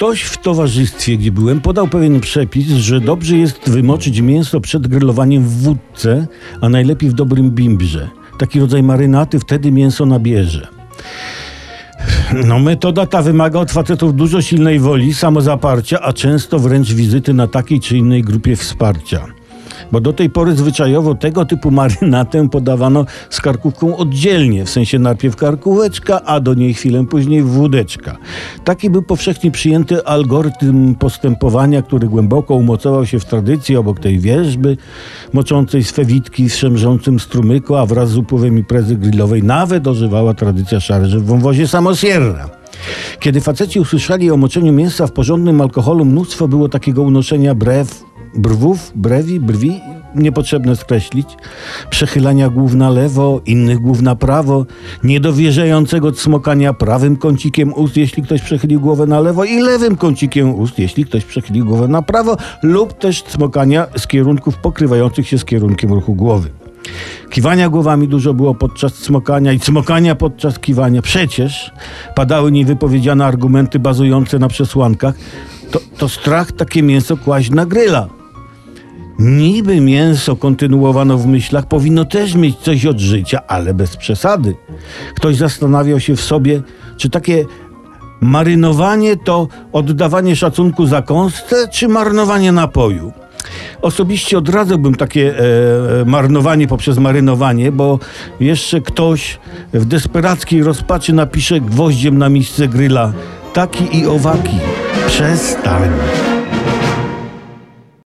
Ktoś w towarzystwie, gdzie byłem, podał pewien przepis, że dobrze jest wymoczyć mięso przed grillowaniem w wódce, a najlepiej w dobrym bimbrze. Taki rodzaj marynaty wtedy mięso nabierze. No metoda ta wymaga od facetów dużo silnej woli, samozaparcia, a często wręcz wizyty na takiej czy innej grupie wsparcia. Bo do tej pory zwyczajowo tego typu marynatę podawano z karkówką oddzielnie, w sensie najpierw karkóweczka, a do niej chwilę później wódeczka. Taki był powszechnie przyjęty algorytm postępowania, który głęboko umocował się w tradycji obok tej wierzby, moczącej swe witki w szemrzącym strumyku, a wraz z upływem imprezy grillowej nawet ożywała tradycja szarży w wąwozie Samosierra. Kiedy faceci usłyszeli o moczeniu mięsa w porządnym alkoholu, mnóstwo było takiego unoszenia brew, brwów, brewi, brwi, niepotrzebne skreślić, przechylania głów na lewo, innych głów na prawo, niedowierzającego cmokania prawym kącikiem ust, jeśli ktoś przechylił głowę na lewo i lewym kącikiem ust, jeśli ktoś przechylił głowę na prawo, lub też cmokania z kierunków pokrywających się z kierunkiem ruchu głowy. Kiwania głowami dużo było podczas cmokania i cmokania podczas kiwania. Przecież padały niewypowiedziane argumenty bazujące na przesłankach. To, to strach takie mięso kłaść na gryla. Niby mięso, kontynuowano w myślach, powinno też mieć coś od życia, ale bez przesady. Ktoś zastanawiał się w sobie, czy takie marynowanie to oddawanie szacunku zakąsce, czy marnowanie napoju. Osobiście odradzałbym takie e, marnowanie poprzez marynowanie, bo jeszcze ktoś w desperackiej rozpaczy napisze gwoździem na miejsce gryla taki i owaki. Przestań.